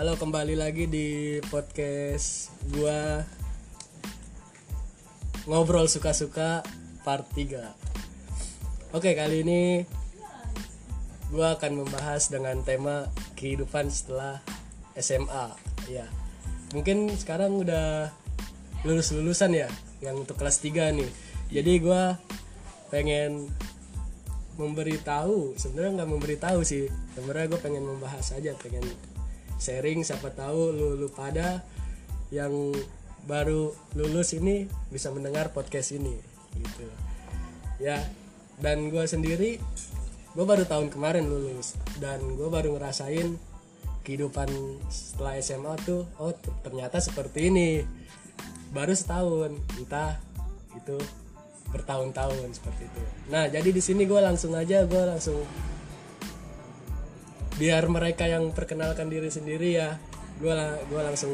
Halo kembali lagi di podcast gua. Ngobrol suka-suka part 3 Oke kali ini gua akan membahas dengan tema kehidupan setelah SMA ya mungkin sekarang udah lulus lulusan ya yang untuk kelas 3 nih. Jadi gua pengen memberitahu sebenarnya nggak memberitahu sih. Sebenarnya gue pengen membahas aja pengen sharing siapa tahu lu, lu pada yang baru lulus ini bisa mendengar podcast ini gitu ya dan gue sendiri gue baru tahun kemarin lulus dan gue baru ngerasain kehidupan setelah SMA tuh oh ternyata seperti ini baru setahun entah itu bertahun-tahun seperti itu. Nah, jadi di sini gue langsung aja gue langsung biar mereka yang perkenalkan diri sendiri ya, gue gue langsung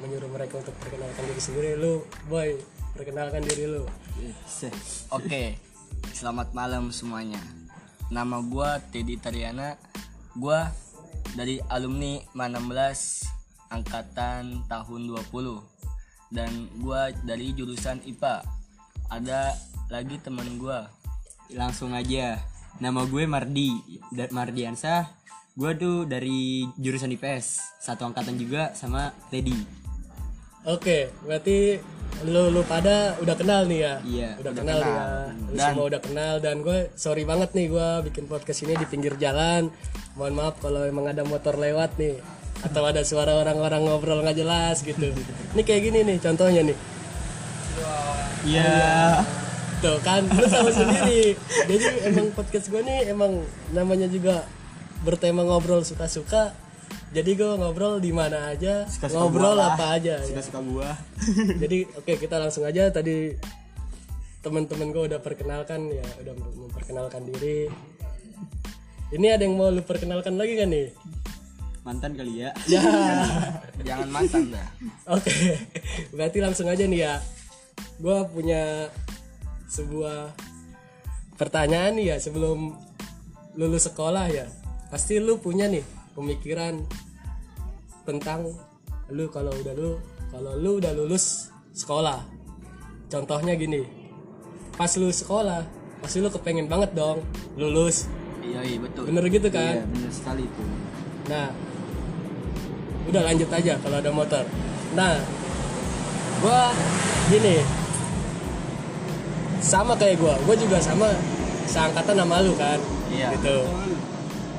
menyuruh mereka untuk perkenalkan diri sendiri. Lu, boy, perkenalkan diri lu. Oke, selamat malam semuanya. Nama gue Teddy Tariana. Gue dari alumni 16 angkatan tahun 20 dan gue dari jurusan IPA ada lagi teman gue langsung aja nama gue Mardi Mardiansa gue tuh dari jurusan IPS satu angkatan juga sama Teddy oke berarti lu lu pada udah kenal nih ya? Iya udah, udah kenal, kenal. ya? Lu dan, semua udah kenal dan gue sorry banget nih gue bikin podcast ini di pinggir jalan. Mohon maaf kalau emang ada motor lewat nih atau ada suara orang-orang ngobrol nggak jelas gitu. Ini kayak gini nih contohnya nih. Iya. Tuh kan, lu tahu sendiri. Jadi emang podcast gue nih emang namanya juga bertema ngobrol suka-suka. Jadi gue ngobrol di mana aja, suka -suka ngobrol apa aja. Ya. Suka-suka ya. gua. Jadi oke okay, kita langsung aja tadi teman-teman gue udah perkenalkan ya, udah memperkenalkan diri. Ini ada yang mau lu perkenalkan lagi kan nih? Mantan kali ya? Ya. Jangan mantan dah. Oke. Okay. Berarti langsung aja nih ya gue punya sebuah pertanyaan nih ya sebelum lulus sekolah ya pasti lu punya nih pemikiran tentang lu kalau udah lu kalau lu udah lulus sekolah. Contohnya gini pas lu sekolah pasti lu kepengen banget dong lulus. Iya iya betul. Bener gitu kan? Iya bener sekali itu. Nah udah lanjut aja kalau ada motor. Nah gua gini sama kayak gue gue juga sama seangkatan sama lu kan iya. gitu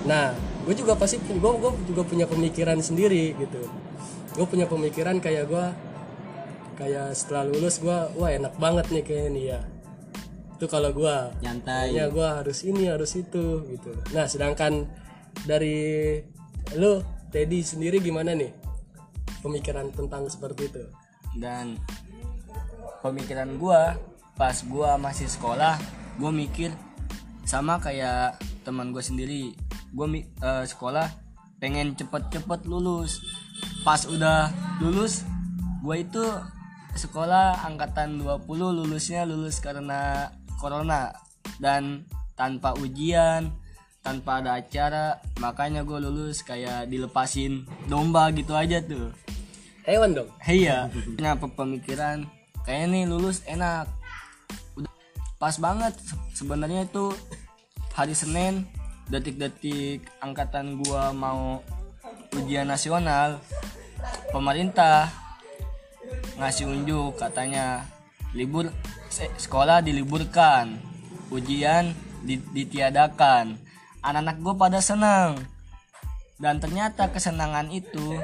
nah gue juga pasti gue gue juga punya pemikiran sendiri gitu. Gue punya pemikiran kayak gue kayak setelah lulus gue wah enak banget nih kayak ini ya. Itu kalau gue nyantai. Ya gue harus ini harus itu gitu. Nah sedangkan dari lu Teddy sendiri gimana nih? Pemikiran tentang seperti itu. Dan pemikiran gue pas gue masih sekolah gue mikir sama kayak teman gue sendiri gue uh, sekolah pengen cepet-cepet lulus. Pas udah lulus gue itu sekolah angkatan 20 lulusnya lulus karena corona. Dan tanpa ujian tanpa ada acara makanya gue lulus kayak dilepasin domba gitu aja tuh. Hewan dong? Iya. Kenapa pemikiran? Kayak nih lulus enak. Udah pas banget sebenarnya itu hari Senin detik-detik angkatan gua mau ujian nasional pemerintah ngasih unjuk katanya. Libur sekolah diliburkan ujian ditiadakan. Anak-anak gue pada senang. Dan ternyata kesenangan itu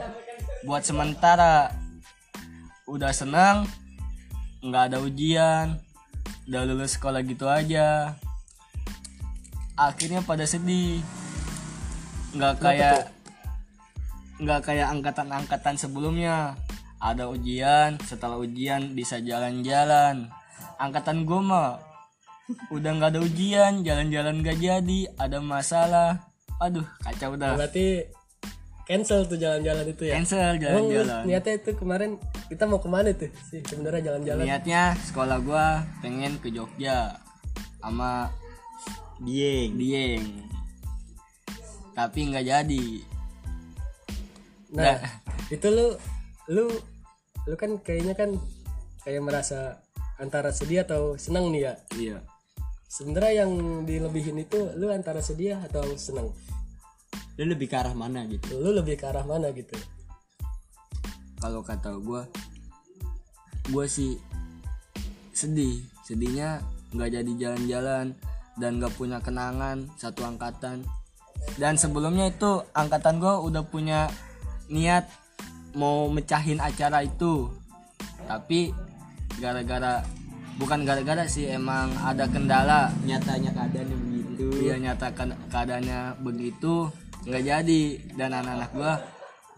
buat sementara. Udah senang nggak ada ujian. Udah lulus sekolah gitu aja akhirnya pada sedih. Nggak kayak nggak kayak angkatan-angkatan sebelumnya. Ada ujian setelah ujian bisa jalan-jalan. Angkatan gue mah udah nggak ada ujian jalan-jalan gak jadi ada masalah. Aduh kacau dah. Berarti cancel tuh jalan-jalan itu ya? Cancel jalan-jalan. niatnya itu kemarin kita mau ke mana tuh sih sebenarnya jalan-jalan? Niatnya sekolah gua pengen ke Jogja sama Dieng. Dieng. Tapi nggak jadi. Nah itu lu lu lu kan kayaknya kan kayak merasa antara sedih atau senang nih ya? Iya. Sebenarnya yang dilebihin itu lu antara sedih atau senang? Lu lebih ke arah mana gitu? Lu lebih ke arah mana gitu? Kalau kata gue gue sih sedih. Sedihnya nggak jadi jalan-jalan dan nggak punya kenangan satu angkatan. Dan sebelumnya itu angkatan gue udah punya niat mau mecahin acara itu. Tapi gara-gara bukan gara-gara sih emang ada kendala. Nyatanya keadaannya begitu. Dia nyatakan keadaannya begitu nggak jadi. Dan anak-anak gua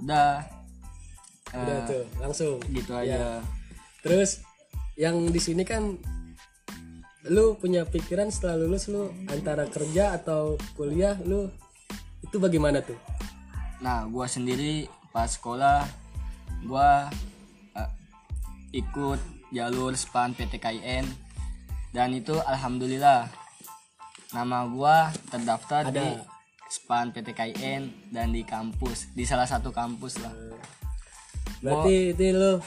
udah udah tuh langsung. gitu Ya. aja. Terus yang di sini kan lu punya pikiran setelah lulus lu antara kerja atau kuliah lu itu bagaimana tuh? Nah gua sendiri pas sekolah gua eh, ikut jalur span PTKIN dan itu alhamdulillah nama gua terdaftar di Ada. span PTKIN dan di kampus di salah satu kampus lah. Berarti itu lu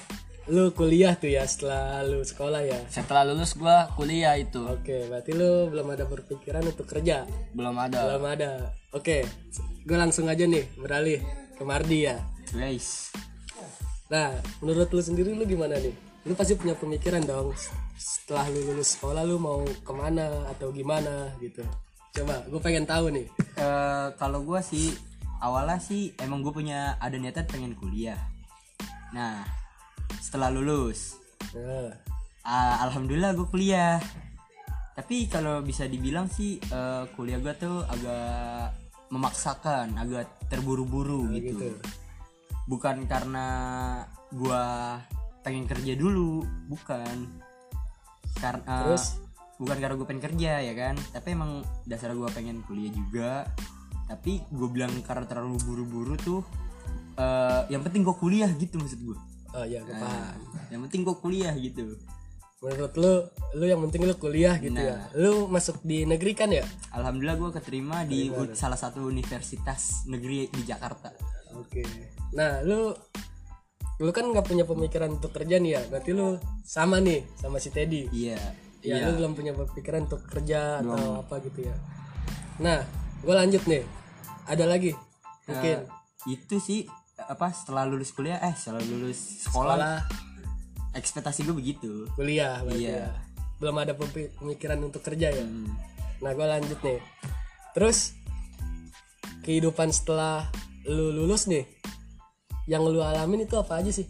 lu kuliah tuh ya setelah lu sekolah ya? Setelah lulus gua kuliah itu. Oke berarti lu belum ada berpikiran untuk kerja? Belum ada. Belum ada. Oke gue langsung aja nih beralih ke Mardi ya. Guys. Nah menurut lu sendiri lu gimana nih? Lu pasti punya pemikiran dong. Setelah lu lulus sekolah lu mau ke mana atau gimana gitu. Coba gue pengen tahu nih. Eh, kalau gue sih awalnya sih emang gue punya ada niatan pengen kuliah. Nah setelah lulus. Nah, ah, alhamdulillah gue kuliah. Tapi kalau bisa dibilang sih eh, kuliah gue tuh agak memaksakan agak terburu-buru gitu. gitu. Bukan karena gue pengen kerja dulu bukan. Karena Terus? bukan karena gue pengen kerja ya kan? Tapi emang dasar gue pengen kuliah juga. Tapi gue bilang karena terlalu buru-buru tuh eh, yang penting gue kuliah gitu maksud gue oh iya gue paham. Yang penting gue kuliah gitu. Menurut lu lu yang penting lu kuliah gitu ya. Lu masuk di negeri kan ya? Alhamdulillah gue keterima di salah satu universitas negeri di Jakarta. Oke. Nah lu lu kan nggak punya pemikiran untuk kerja nih ya? Berarti lu sama nih sama si Teddy. Iya. Ya lu belum punya pikiran untuk kerja atau apa gitu ya. Nah gue lanjut nih. Ada lagi? Mungkin. Itu sih apa setelah lulus kuliah eh setelah lulus sekolah, sekolah. ekspektasi gue begitu. Kuliah Iya. ya. Belum ada pemi- pemikiran untuk kerja ya? Hmm. nah gue lanjut nih. Terus kehidupan setelah lu lulus nih yang lu alamin itu apa aja sih?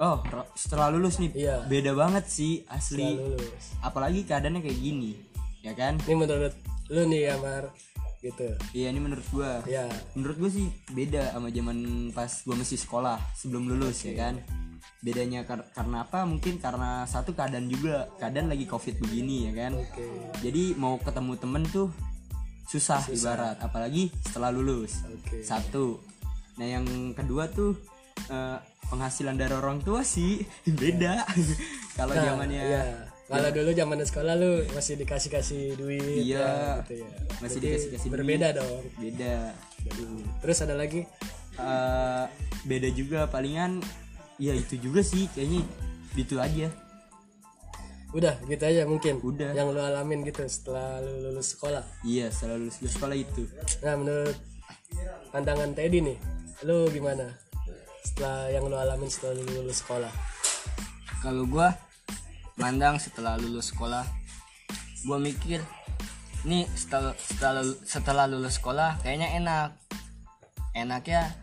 Oh setelah lulus nih Iya. beda banget sih asli. Lulus. Apalagi keadaannya kayak gini ya kan? Ini menurut lu nih ya Mar gitu. Iya ini menurut gue ya menurut gue sih beda sama zaman pas gue masih sekolah sebelum lulus ya kan? Bedanya kar- karena apa? Mungkin karena satu keadaan juga. Keadaan lagi covid begini ya kan? Oke. Jadi mau ketemu temen tuh susah, ibarat apalagi setelah lulus. Oke. Satu. Nah yang kedua tuh eh, penghasilan dari orang tua sih beda. Kalau Nah, zamannya iya. Kalau dulu zaman sekolah lu masih dikasih kasih duit Iya. ya, gitu ya. Masih Berarti dikasih-kasih duit. berbeda dong. Beda. Terus ada lagi? Eh, beda juga palingan ya itu juga sih kayaknya itu aja. Udah gitu aja mungkin Udah. yang lu alamin gitu setelah lu lulus sekolah. Iya setelah lulus dari sekolah itu. Nah menurut pandangan Teddy nih lu gimana setelah yang lu alamin setelah lu lulus sekolah? Kalau gua mandang setelah lulus sekolah. Gua mikir nih setelah setelah setelah lulus sekolah kayaknya enak. Enaknya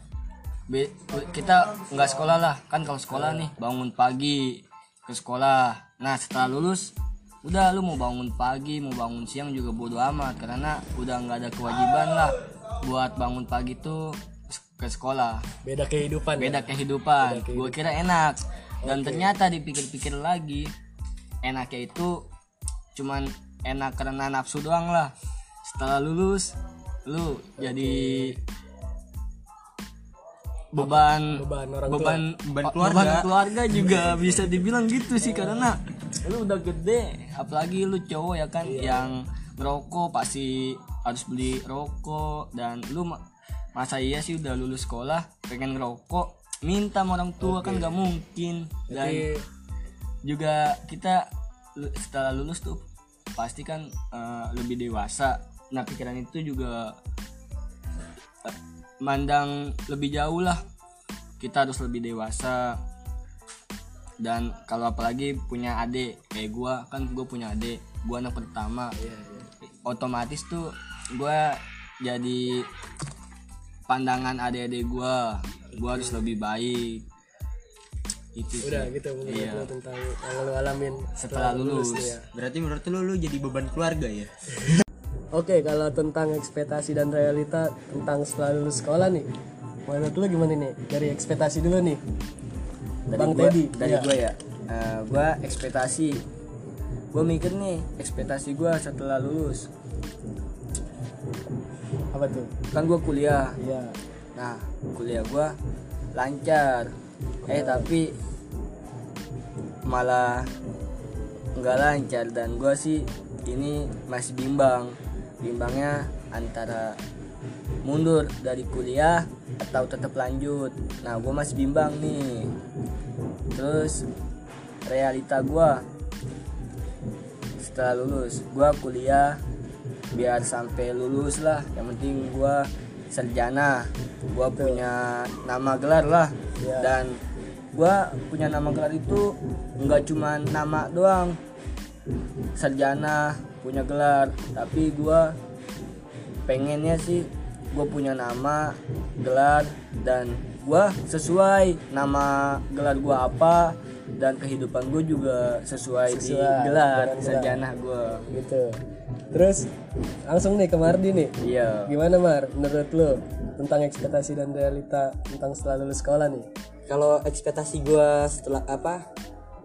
be- kita nggak sekolah lah. Kan kalau sekolah nih bangun pagi ke sekolah. Nah setelah lulus udah lu mau bangun pagi mau bangun siang juga bodo amat karena udah nggak ada kewajiban lah buat bangun pagi tuh ke sekolah. Beda kehidupan ya? beda kehidupan. gue kira enak. Dan ternyata dipikir-pikir lagi enaknya itu cuman enak karena nafsu doang lah. Setelah lulus lu jadi beban beban orang tua. beban Beban oh, keluarga. beban keluarga juga bisa dibilang gitu sih karena lu udah gede apalagi lu cowok ya kan yang merokok pasti harus beli rokok. Dan lu ma- masa iya sih udah lulus sekolah pengen ngerokok minta sama orang tua kan nggak mungkin. Dan Jadi juga kita setelah lulus tuh pasti kan eh, lebih dewasa. Nah pikiran itu juga eh, mandang lebih jauh lah. Kita harus lebih dewasa. Dan kalau apalagi punya adik kayak gua kan gue punya adik gua anak pertama. Iya, iya. otomatis tuh gua jadi pandangan adik-adik gua. Gua harus lebih baik itu sih. udah gitu menurut Iya. lo tentang yang lo alamin setelah lulus nih ya. Berarti menurut lu lu jadi beban keluarga ya? Oke, kalau tentang ekspektasi dan realita tentang setelah lulus sekolah nih, menurut lu gimana nih? Dari ekspektasi dulu nih, Bang gua, Teddy. dari Iya. gua ya Eh, gua ekspektasi gua mikir nih ekspektasi gua setelah lulus Apa tuh? kan gua kuliah Iya. nah kuliah gua lancar eh tapi malah nggak lancar. Dan gua sih ini masih bimbang. Bimbangnya antara mundur dari kuliah atau tetap lanjut. Nah gua masih bimbang nih. Terus realita gua setelah lulus gua kuliah biar sampai lulus lah. Yang penting gua sarjana gua punya nama gelar lah. Iya. dan gua punya nama gelar itu nggak cuma nama doang sarjana punya gelar tapi gua pengennya sih gue punya nama gelar dan gua sesuai nama gelar gua apa dan kehidupan gue juga sesuai, di Sesuai, gelar gelar. sarjana gue Gitu. Terus langsung nih ke Mardi nih. iya Gimana Mar? Menurut lu tentang ekspektasi dan realita tentang setelah lulus sekolah nih? Kalau ekspektasi gua setelah apa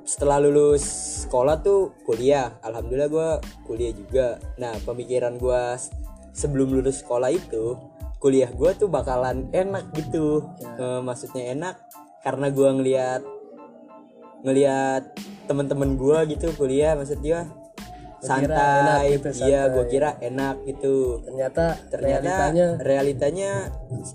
setelah lulus sekolah tuh kuliah. Alhamdulillah gua kuliah juga. Nah pemikiran gua s- sebelum lulus sekolah itu kuliah gua tuh bakalan enak gitu. Eh, maksudnya enak karena gua ngelihat ngelihat teman-teman gua gitu kuliah maksudnya santai. enak gitu, iya gua kira enak gitu. Ternyata, ternyata realitanya realitanya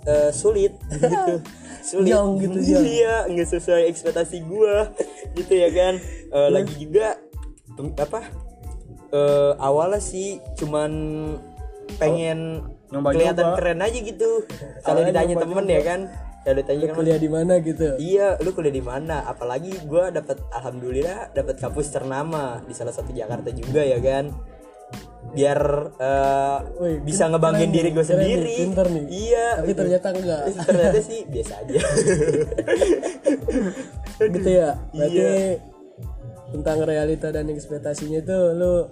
eh, sulit. Gitu sulit Jong gitu, jong. iya nggak sesuai ekspektasi gua gitu ya kan Eh, lagi juga apa eh, awalnya sih cuman pengen nyoba-nyoba. kelihatan keren aja gitu kalau ditanya temen ya kan kalau ditanya temen, kuliah di mana gitu? Iya, lu kuliah di mana? Apalagi gua dapat alhamdulillah dapat kampus ternama di salah satu Jakarta juga ya kan. Biar eh, Wih, bisa ngebanggain diri gue keren nih, sendiri. pinter nih. Iya. Tapi ternyata enggak. ternyata sih biasa aja. gitu ya berarti Iya. tentang realita dan ekspektasinya itu lu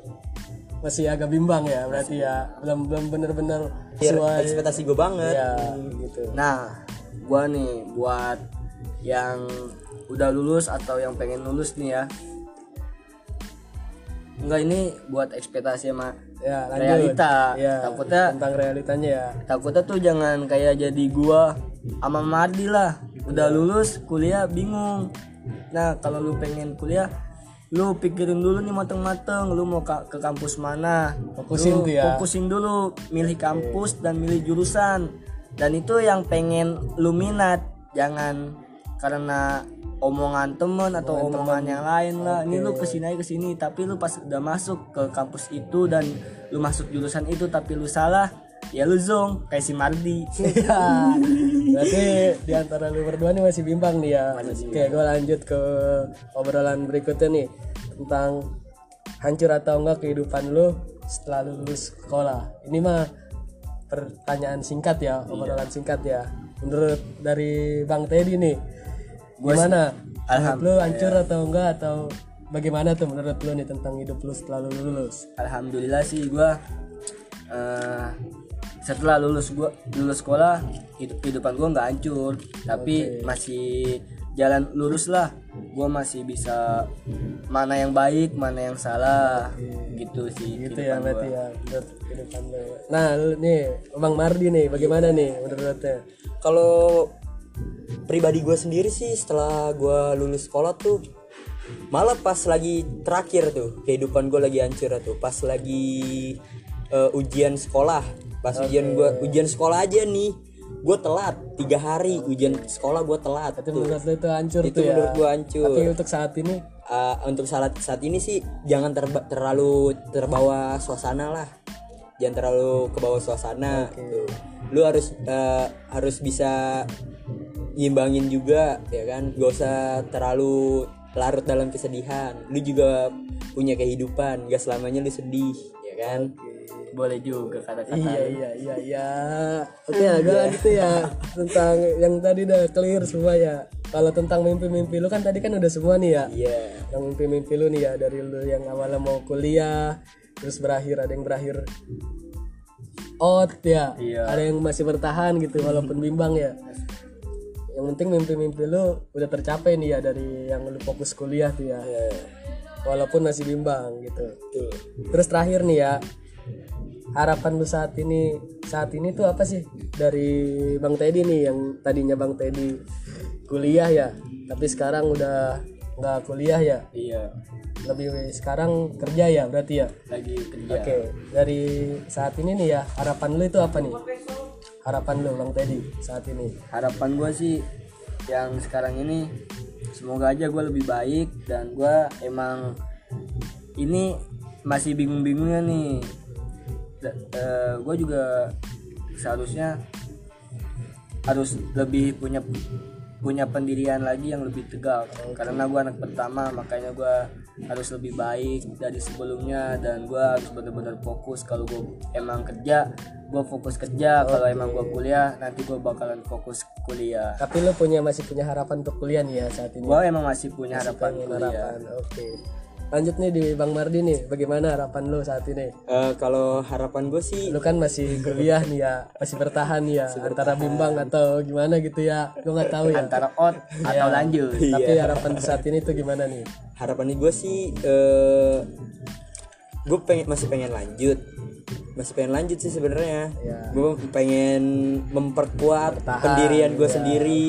masih agak bimbang ya berarti ya belum belum bener-bener Biar sesuai ekspektasi gue banget. ya gitu nah gua nih buat yang udah lulus atau yang pengen lulus nih ya enggak ini buat ekspektasi sama ya lanjut. Realita. Ya takutnya tentang realitanya ya. Takutnya tuh jangan kayak jadi gua sama Mardi lah. Udah lulus kuliah bingung. Nah kalau lu pengen kuliah lu pikirin dulu nih mateng-mateng. Lu mau ke kampus mana? Fokusin Lu tuh ya. fokusin dulu milih kampus dan milih jurusan. Dan itu yang pengen lu minat. Jangan karena omongan temen atau omongan yang lain lah. Ini lu ke sini aja ke sini. Tapi lu pas udah masuk ke kampus itu dan lu masuk jurusan itu tapi lu salah ya lu zong kayak si Mardi. Ya, berarti di antara lu berdua nih masih bimbang nih ya. Oke, gue lanjut ke obrolan berikutnya nih tentang hancur atau enggak kehidupan lu setelah lulus sekolah. Ini mah pertanyaan singkat ya, obrolan singkat ya. Menurut dari Bang Teddy nih, gimana? Menurut lu hancur atau enggak atau bagaimana tuh menurut lu nih tentang hidup lu setelah lu lulus? Alhamdulillah sih gua eh, setelah lulus gua lulus sekolah hidup kehidupan gua nggak hancur tapi masih jalan lurus lah gua masih bisa mana yang baik mana yang salah gitu sih gitu ya berarti gua. ya menurut kehidupan. Nah, lu nih Bang Mardi nih bagaimana nih menurutnya? Kalau pribadi gue sendiri sih setelah gue lulus sekolah tuh malah pas lagi terakhir tuh kehidupan gue lagi hancur tuh. Pas lagi eh, ujian sekolah pas ujian gue ujian sekolah aja nih. Gue telat tiga hari ujian sekolah gue telat Itu tuh. menurut itu hancur itu tuh ya. menurut gue hancur. Tapi untuk saat ini? Uh, untuk saat saat ini sih jangan terba- terlalu terbawa suasana lah. Jangan terlalu ke bawah suasana gitu. lu harus uh, harus bisa nyimbangin juga ya kan gak usah terlalu larut dalam kesedihan lu juga punya kehidupan gak selamanya lu sedih ya kan boleh juga kata-kata Iya iya iya iya. Oke agak gitu ya tentang yang tadi udah clear semua ya. Kalau tentang mimpi-mimpi lu kan tadi kan udah semua nih ya. iya Yang mimpi-mimpi lu nih ya dari lu yang awalnya mau kuliah terus berakhir ada yang berakhir out ya. Iya. Ada yang masih bertahan gitu walaupun bimbang ya. Yang penting mimpi-mimpi lu udah tercapai nih ya dari yang lu fokus kuliah tuh ya. Walaupun masih bimbang gitu. tuh Terus terakhir nih ya, harapan lu saat ini saat ini tuh apa sih dari Bang Teddy nih yang tadinya Bang Teddy kuliah ya, tapi sekarang udah nggak kuliah ya, iya lebih sekarang kerja ya berarti ya. lagi kerja Oke, dari saat ini nih ya, harapan lu itu apa nih? Harapan lu Bang Teddy saat ini. harapan gue sih yang sekarang ini semoga aja gue lebih baik dan gue emang ini masih bingung-bingungnya nih. Gue juga seharusnya harus lebih punya punya pendirian lagi yang lebih tegak karena gue anak pertama makanya gue harus lebih baik dari sebelumnya dan gue harus benar-benar fokus kalau gue emang kerja gue fokus kerja kalau emang gue kuliah nanti gue bakalan fokus kuliah Tapi lu punya masih punya harapan untuk kuliah nih ya saat ini. gue emang masih punya harapan Pengen kuliah harapan. Oke. Lanjut nih di Bang Mardi nih, bagaimana harapan lu saat ini? Uh, kalau harapan gue sih lu kan masih kuliah nih ya masih bertahan nih ya antara bimbang atau gimana gitu ya gue nggak tahu ya. Antara out atau lanjut. Tapi harapan saat ini tuh gimana nih? Harapan gue sih eh gue pengen masih pengen lanjut. Masih pengen lanjut sih sebenarnya. Ya. gue pengen memperkuat Bertahan, pendirian gue ya, sendiri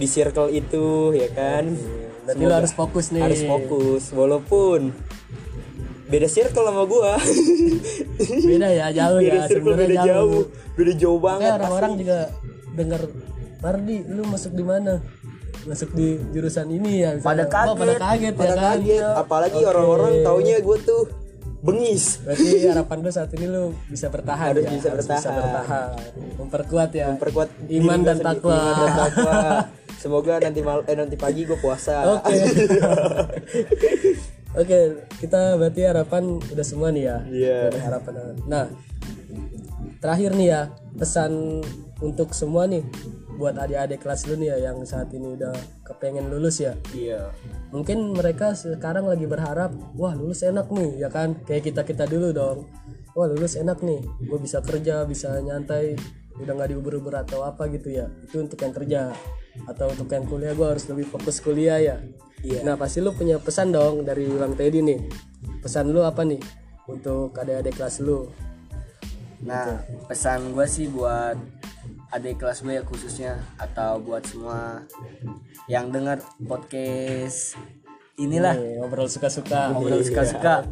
di circle itu ya kan berarti lu harus fokus nih harus fokus walaupun beda circle sama gue beda ya jauh beda ya circle sebenarnya beda jauh jauh beda jauh banget orang-orang juga dengar Mardi lu masuk di mana masuk di jurusan ini ya misalnya. Pada Wah, pada kaget. kaget ya Pada kan kaget apalagi orang-orang taunya gue tuh bengis berarti harapan lu saat ini lu bisa bertahan Harus ya bisa bertahan. bertahan memperkuat ya memperkuat diri Iman gua dan sendiri. takwa. Iman dan takwa. Semoga nanti mal eh nanti pagi gue puasa. Oke. Oke, kita berarti harapan udah semua nih ya. Iya. Dari harapan. Nah, terakhir nih ya, pesan untuk semua nih buat adik-adik kelas lu nih ya yang saat ini udah kepengen lulus ya. iya Mungkin mereka sekarang lagi berharap, wah lulus enak nih, ya kan? Kayak kita-kita dulu dong. Wah lulus enak nih, gue bisa kerja, bisa nyantai, udah nggak diuber-uber atau apa gitu ya. Itu untuk yang kerja. Atau untuk yang kuliah gue harus lebih fokus kuliah ya. Iya. Nah pasti lu punya pesan dong dari Bang Teddy nih. Pesan lu apa nih untuk adik-adik kelas lu? Nah, pesan gue sih buat adik kelas gue ya khususnya atau buat semua yang dengar podcast inilah Nih, ngobrol suka-suka. ngobrol suka-suka.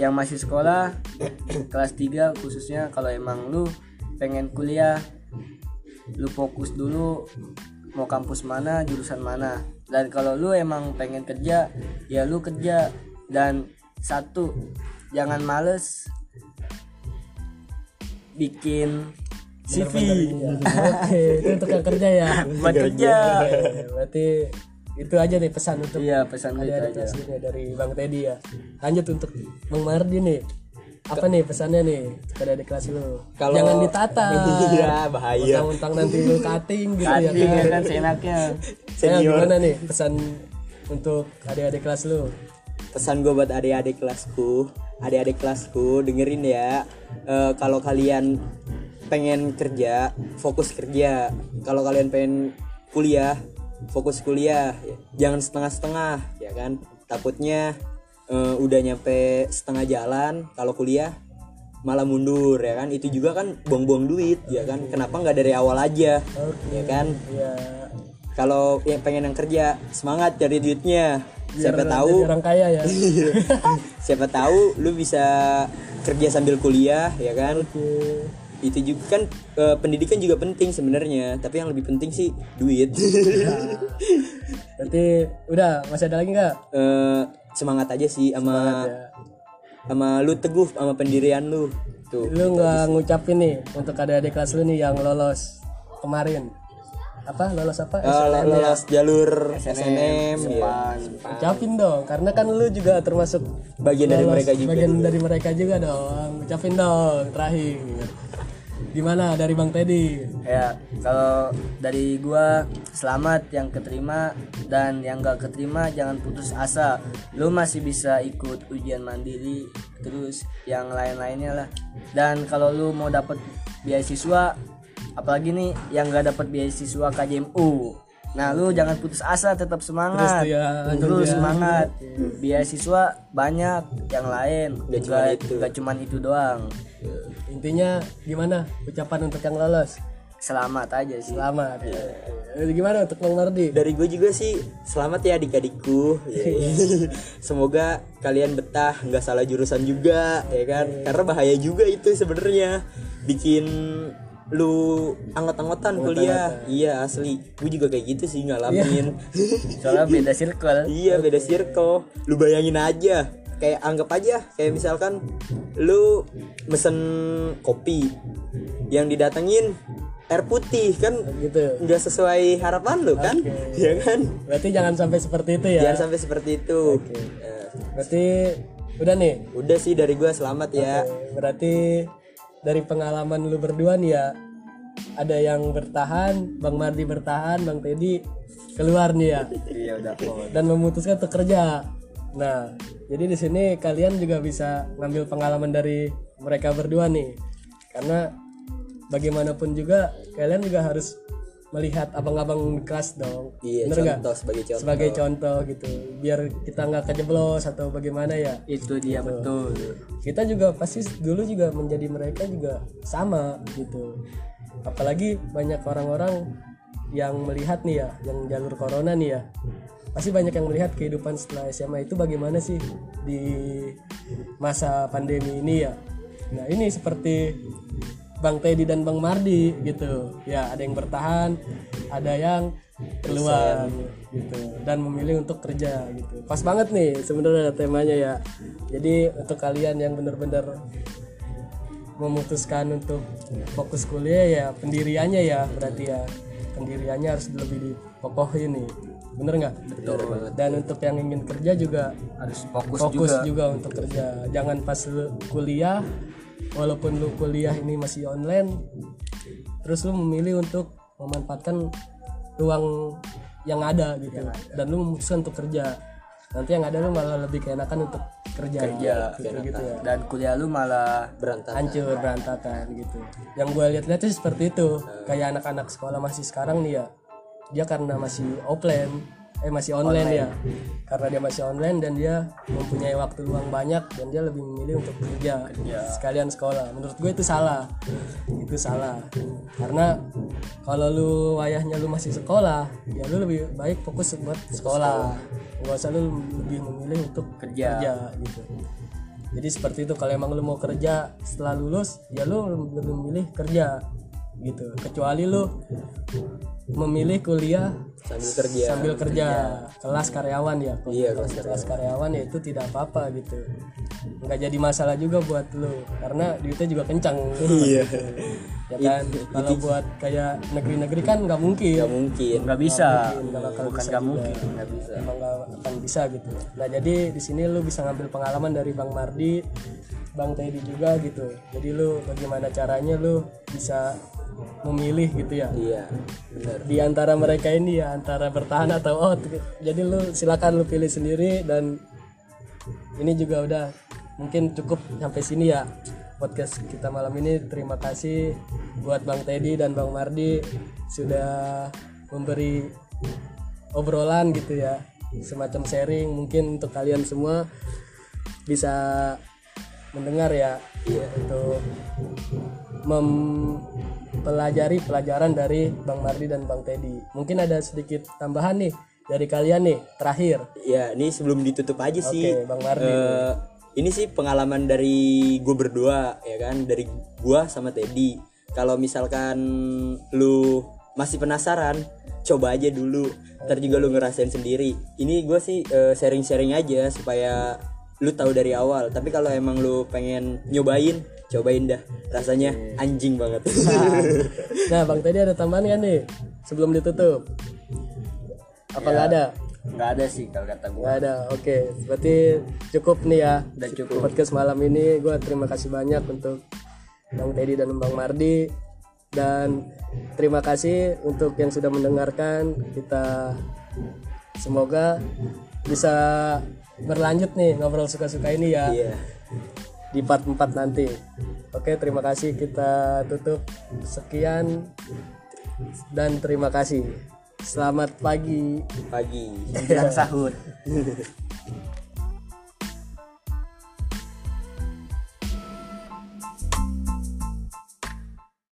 yang masih sekolah kelas 3 khususnya kalau emang lu pengen kuliah lu fokus dulu mau kampus mana jurusan mana dan kalau lu emang pengen kerja ya lu kerja dan satu jangan males bikin CV Oke, itu untuk yang kerja ya. buat kerja berarti itu aja nih pesan untuk iya pesan itu aja nih dari Bang Teddy ya. Lanjut untuk Bang Mardi nih. Apa nih pesannya nih kepada adik kelas lu? Kalau- Jangan ditata. Iya, bahaya. Mentang-mentang nanti lu cutting gitu ya Cutting ya kan. kan seenaknya Saya gimana nih pesan untuk adik-adik kelas lu? Pesan gue buat adik-adik kelasku, adik-adik kelasku dengerin ya. Eh, kalau kalian pengen kerja, fokus kerja. Kalau kalian pengen kuliah, fokus kuliah. Jangan setengah-setengah, ya kan? Takutnya eh, udah nyampe setengah jalan kalau kuliah malah mundur ya kan? Itu juga kan buang-buang duit ya kan? Kenapa nggak dari awal aja ya kan? Ya, kalau yang pengen yang kerja semangat cari duitnya. Siapa biar tahu jadi orang kaya ya. siapa tahu lu bisa kerja sambil kuliah ya kan? Oke. itu juga kan eh, pendidikan juga penting sebenarnya tapi yang lebih penting sih duit. Berarti udah masih ada lagi nggak? Eh, semangat aja sih sama ya. sama lu teguh sama pendirian lu. Tuh lu nggak ngucapin nih untuk adik-adik kelas lu nih yang lolos kemarin. Apa? Lolos apa? Eh, SNM ya? lolos jalur SNM, ya. ucapin dong karena kan lu juga termasuk bagian dari lolos- mereka juga bagian dari mereka juga dong. Ucapin dong terakhir gimana dari bang Teddy? Ya kalau dari gua selamat yang keterima dan yang gak keterima jangan putus asa. Lu masih bisa ikut ujian mandiri terus yang lain-lainnya lah. Dan kalau lu mau dapet beasiswa apalagi nih yang gak dapet beasiswa KJMU nah lu jangan putus asa tetap semangat. Terus ya, terus ya. semangat. Beasiswa banyak yang lain Gak cuman Gak- itu. gak cuman itu doang intinya gimana ucapan untuk yang lolos? Selamat aja sih. Selamat. Eh, gimana untuk bang Mardi dari gue juga sih selamat ya adik-adikku. Semoga kalian betah nggak salah jurusan juga ya kan? Karena bahaya juga itu sebenarnya. Bikin lu anggot-anggotan kuliah. iya asli. Gue juga kayak gitu sih ngalamin. Soalnya beda circle. Iya beda circle. Lu bayangin aja kayak anggap aja kayak misalkan lu mesen kopi yang didatengin air putih kan gitu. nggak sesuai harapan lu kan? Ya kan? Berarti jangan sampai seperti itu ya? Jangan sampai seperti itu. Eh, berarti udah nih? Udah sih dari gua selamat ya. Berarti dari pengalaman lu berdua nih ya ada yang bertahan bang Mardi bertahan bang Teddy keluar nih ya? Iya udah. Dan memutuskan untuk kerja nah jadi di sini kalian juga bisa ngambil pengalaman dari mereka berdua nih. Karena bagaimanapun juga kalian juga harus melihat abang-abang kelas dong. Iya bener nggak? contoh sebagai contoh. Sebagai contoh gitu. Biar kita nggak kejeblos atau bagaimana ya. Itu dia betul. Kita juga pasti dulu juga menjadi mereka juga sama gitu. Apalagi banyak orang-orang yang melihat nih ya yang jalur corona nih ya pasti banyak yang melihat kehidupan setelah SMA itu bagaimana sih di masa pandemi ini ya. Nah ini seperti Bang Teddy dan Bang Mardi gitu. Ya ada yang bertahan ada yang keluar gitu dan memilih untuk kerja gitu. Pas banget nih sebenarnya temanya ya. Jadi untuk kalian yang benar-benar memutuskan untuk fokus kuliah ya pendiriannya ya berarti ya. Pendiriannya harus lebih dipokohin nih bener nggak? Dan untuk yang ingin kerja juga harus fokus, fokus juga. juga. untuk kerja. Jangan pas lu kuliah walaupun lu kuliah ini masih online terus lu memilih untuk memanfaatkan ruang yang ada gitu. Dan lu memutuskan untuk kerja. Nanti yang ada lu malah lebih keenakan untuk kerja. Kerja gitu, gitu ya. Dan kuliah lu malah berantakan. Hancur berantakan gitu. Yang gue lihat-lihat sih seperti itu. Kayak anak-anak sekolah masih sekarang nih ya dia karena masih offline eh masih online, ya. Karena dia masih online dan dia mempunyai waktu luang banyak dan dia lebih memilih untuk kerja sekalian sekolah. Menurut gue itu salah. Itu salah. Karena kalau lu wayahnya lu masih sekolah ya lu lebih baik fokus buat sekolah. Nggak usah lu lebih memilih untuk Kerja. kerja gitu. Jadi seperti itu. Kalau emang lu mau kerja setelah lulus ya lu lebih memilih kerja gitu. Kecuali lu memilih kuliah sambil kerja. sambil kerja. Kelas karyawan ya Kalau Iya, kelas, kelas karyawan ya itu tidak apa-apa gitu. Nggak jadi masalah juga buat lu karena duitnya juga kencang. Iya. Ya kan? Kalau buat kayak negeri-negeri kan nggak mungkin. Nggak mungkin. Nggak bisa. Nggak bakal bukan bisa nggak juga. mungkin. Nggak bisa. Emang nggak akan bisa gitu. Nah jadi di sini lu bisa ngambil pengalaman dari bang Mardi bang Teddy juga gitu. Jadi lu bagaimana caranya lu bisa memilih gitu ya. Iya benar. Di antara mereka ini ya antara bertahan atau out. Jadi lu silakan lu pilih sendiri dan ini juga udah mungkin cukup sampai sini ya podcast kita malam ini. Terima kasih buat Bang Teddy dan Bang Mardi sudah memberi obrolan gitu ya. Semacam sharing mungkin untuk kalian semua bisa mendengar ya. Untuk mempelajari pelajaran dari Bang Mardi dan Bang Teddy. Mungkin ada sedikit tambahan nih dari kalian nih terakhir. ya ini sebelum ditutup aja sih Oke, Bang Mardi. eh, ini sih pengalaman dari gue berdua ya kan dari gua sama Teddy kalau misalkan lu masih penasaran coba aja dulu ntar juga lu ngerasain sendiri ini gue sih eh, sharing-sharing aja supaya lu tahu dari awal tapi kalau emang lu pengen nyobain cobain dah rasanya anjing banget Nah, Bang tadi ada tambahan kan nih sebelum ditutup? Apa nggak ada? nggak ada sih kalau kata gue Nggak ada. Oke, berarti cukup nih ya. Udah cukup. Podcast malam ini gue terima kasih banyak untuk Bang Teddy dan Bang Mardi dan terima kasih untuk yang sudah mendengarkan. Kita semoga bisa berlanjut nih ngobrol suka-suka ini ya iya di part 4 nanti. Oke, terima kasih kita tutup sekian dan terima kasih. Selamat pagi. pagi bilang sahur